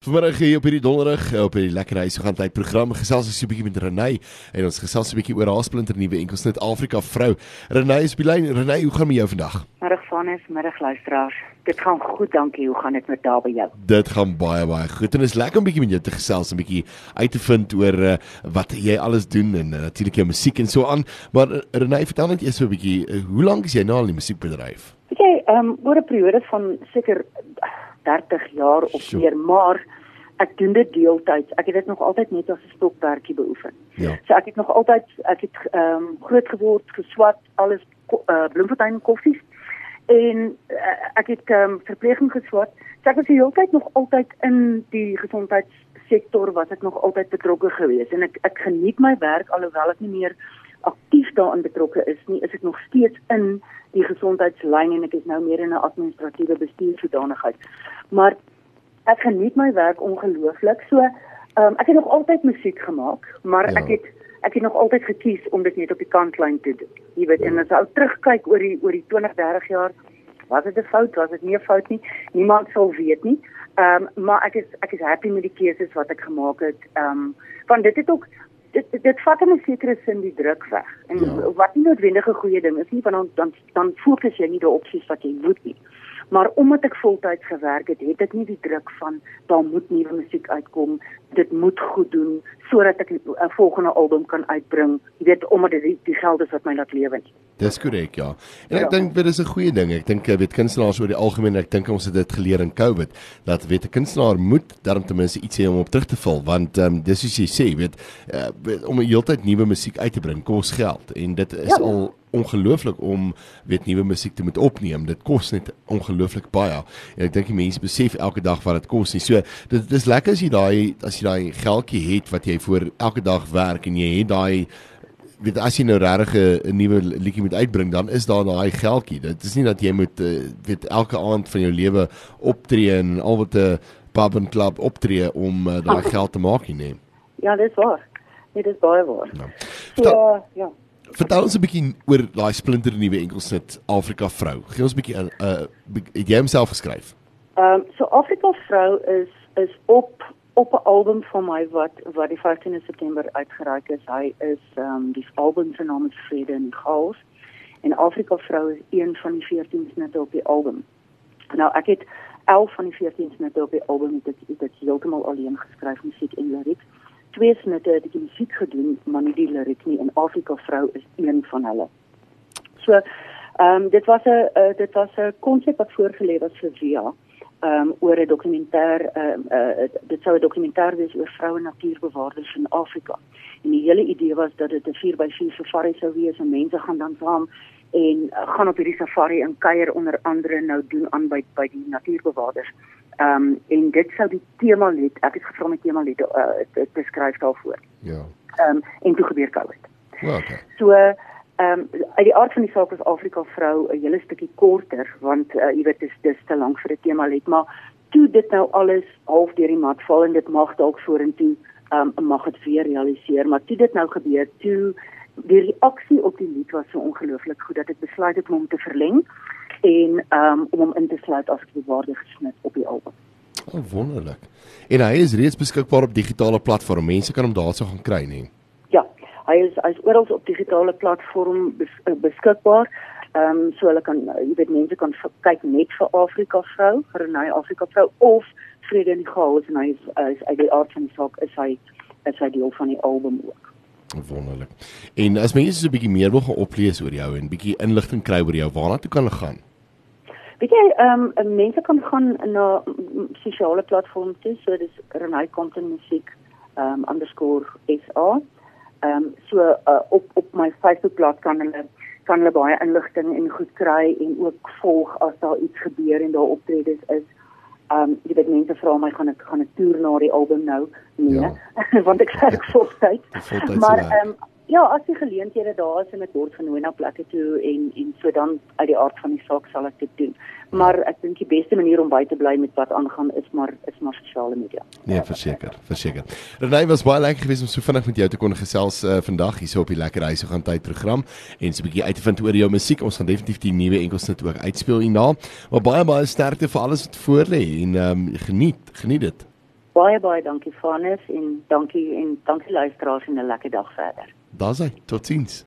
Vanmiddag hier op hierdie donderdag op hierdie lekker huis gaan tyd program gesels ons 'n bietjie met Renay en ons gesels 'n bietjie oor haar splinter nuwe enkelsnit Afrika vrou. Renay is belyn. Renay, hoe gaan met jou vandag? Middag Vanus, middag luisteraars. Dit gaan goed, dankie. Hoe gaan dit met daar by jou? Dit gaan baie baie goed en is lekker om bietjie met jou te gesels, 'n bietjie uit te vind oor uh, wat jy alles doen en uh, natuurlik jou musiek en so aan. Maar uh, Renay, vertel net eers so 'n bietjie, uh, hoe lank is jy nou al in die musiekbedryf? Weet jy, ehm um, oor 'n periode van seker 30 jaar of sure. meer, maar ek doen dit deeltyds. Ek het dit nog altyd net as 'n stokperdjie beoefen. Ja. So ek het nog altyd ek het ehm um, groot geword, geswat, alles uh, bloemfontein koffies en uh, ek het ehm um, verpleging geswat. So ek was die hele tyd nog altyd in die gesondheidssektor was ek nog altyd betrokke geweest en ek ek geniet my werk alhoewel ek nie meer aktief daarin betrokke is nie, is ek nog steeds in die gesondheidslyn en ek is nou meer in 'n administratiewe bestuursverdanigheid. Maar ek geniet my werk ongelooflik. So, um, ek het nog altyd musiek gemaak, maar ja. ek het ek het nog altyd gekies om dit net op die kantlyn te doen. Jy weet, ja. en as jy terugkyk oor die oor die 20, 30 jaar, was dit 'n fout, was dit nie 'n fout nie. Niemand sal weet nie. Ehm um, maar ek is ek is happy met die keuses wat ek gemaak het. Ehm um, want dit het ook dit dit vat 'n sekere sin die druk weg. En ja. wat nie noodwendig 'n goeie ding is nie, want dan dan dan fokus jy nie daarop soos wat jy moet nie. Maar omdat ek voltyds gewerk het, het ek nie die druk van daar moet nuwe musiek uitkom, dit moet goed doen sodat ek 'n volgende album kan uitbring. Jy weet omdat dit die, die geld is wat my laat lewe. Dis korrek, ja. En ek ja. dink dit is 'n goeie ding. Ek dink weet kunstenaars oor die algemeen, ek dink ons het dit geleer in COVID dat weet 'n kunstenaar moet darm ten minste iets hê om op terug te val want ehm um, dis soos jy sê, weet, uh, weet om heeltyd nuwe musiek uit te bring kos geld en dit is ja. al ongelooflik om weet nuwe musiek te moet opneem. Dit kos net ongelooflik baie. En ek dink die mense besef elke dag wat dit kos nie. So dit dis lekker as jy daai as jy daai geldjie het wat jy vir elke dag werk en jy het daai weet as jy nou regtig 'n nuwe liedjie moet uitbring dan is daar daai geldjie. Dit is nie dat jy moet eh, weet elke aand van jou lewe optree en al wat 'n pub en club optree om uh, daai geld te maak nie. Nee. Ja, dis waar. Dit is baie waar. Ja. So, ja. Vertel ons 'n bietjie oor daai splinter nuwe enkelsit Afrika vrou. Gee ons 'n bietjie 'n uh, jy homself geskryf? Ehm um, so Afrika vrou is is op op 'n album van my wat wat die 15de September uitgereik is. Hy is ehm um, die album se naam is Vrede in Chaos en Afrika vrou is een van die 14 snitte op die album. Nou ek het 11 van die 14 snitte op die album dit dit heeltemal alleen geskryf musiek en liriek twee snitte het ek die musiek gedoen, maar nie die liriek nie. En Afrika vrou is een van hulle. So, ehm um, dit was 'n uh, dit was 'n konsep wat voorgelê was vir Via ehm um, oor 'n dokumentêr ehm uh, uh, dit sou 'n dokumentêr wees oor vroue natuurbewaarders in Afrika. En die hele idee was dat dit 'n 4x4 safari sou wees en mense gaan dan saam en uh, gaan op hierdie safari en kuier onder andere nou doen aan by by die natuurbewaarders. Ehm um, en dit sou die tema lied, ek het gevra om die tema lied uh, te, te skryf daarvoor. Ja. Ehm um, en toe gebeur COVID. Well, okay. So ehm um, uit die aard van die saak was Afrika vrou 'n hele stukkie korter want uh, jy weet dis dis te lank vir 'n tema lied, maar toe dit nou alles half deur die mat val en dit mag dalk vorentoe ehm um, mag dit weer realiseer, maar toe dit nou gebeur, toe die reaksie op die lied was so ongelooflik goed dat ek besluit het om hom te verleng en um, om hom in te sluit as gewaarde gesnit op die album. Oh, wonderlik. En hy is reeds beskikbaar op digitale platforms. Mense kan hom daarso gaan kry, nê? Ja, hy is hy is oral op digitale platforms bes, uh, beskikbaar. Ehm um, so hulle kan jy weet mense kan kyk net vir Afrika vrou, vir nuwe Afrika vrou of Vrede in die Chaos en hy is, is uit die aard van die saak is hy is hy deel van die album ook. Wonderlik. En as mense so 'n bietjie meer wil gaan oplees oor jou en bietjie inligting kry oor jou, waarna toe kan hulle gaan? Weet jy, ehm um, mense kan gaan na sosiale platforms toe, so dis Renai Content Musiek ehm um, _sa. Ehm um, so uh, op op my Facebook bladsy kan hulle kan hulle baie inligting en goed kry en ook volg as daar iets gebeur en daar optredes is. Ehm um, jy weet mense vra my gaan ek gaan 'n toer na die album nou? Nee, ja. want ek werk voltyds. Maar ehm um, Ja, as die geleenthede daar is en ek word genooi na plekke toe en en so dan uit die aard van die saak sal ek dit doen. Maar ek dink die beste manier om by te bly met wat aangaan is maar is maar sosiale media. Nee, verseker, verseker. Renay was baie lekker geweest om so vinnig met jou te kon gesels uh, vandag hier so op die lekker huis gaan tyd program en so 'n bietjie uit te vind oor jou musiek. Ons gaan definitief die nuwe enkelsnit ook uitspeel hierna. Maar baie baie sterkte vir alles wat voor lê en ehm um, geniet, geniet dit. Baie baie dankie Vanus en dankie en dankie luisteraars en 'n lekker dag verder. Daar's hy. Totsiens.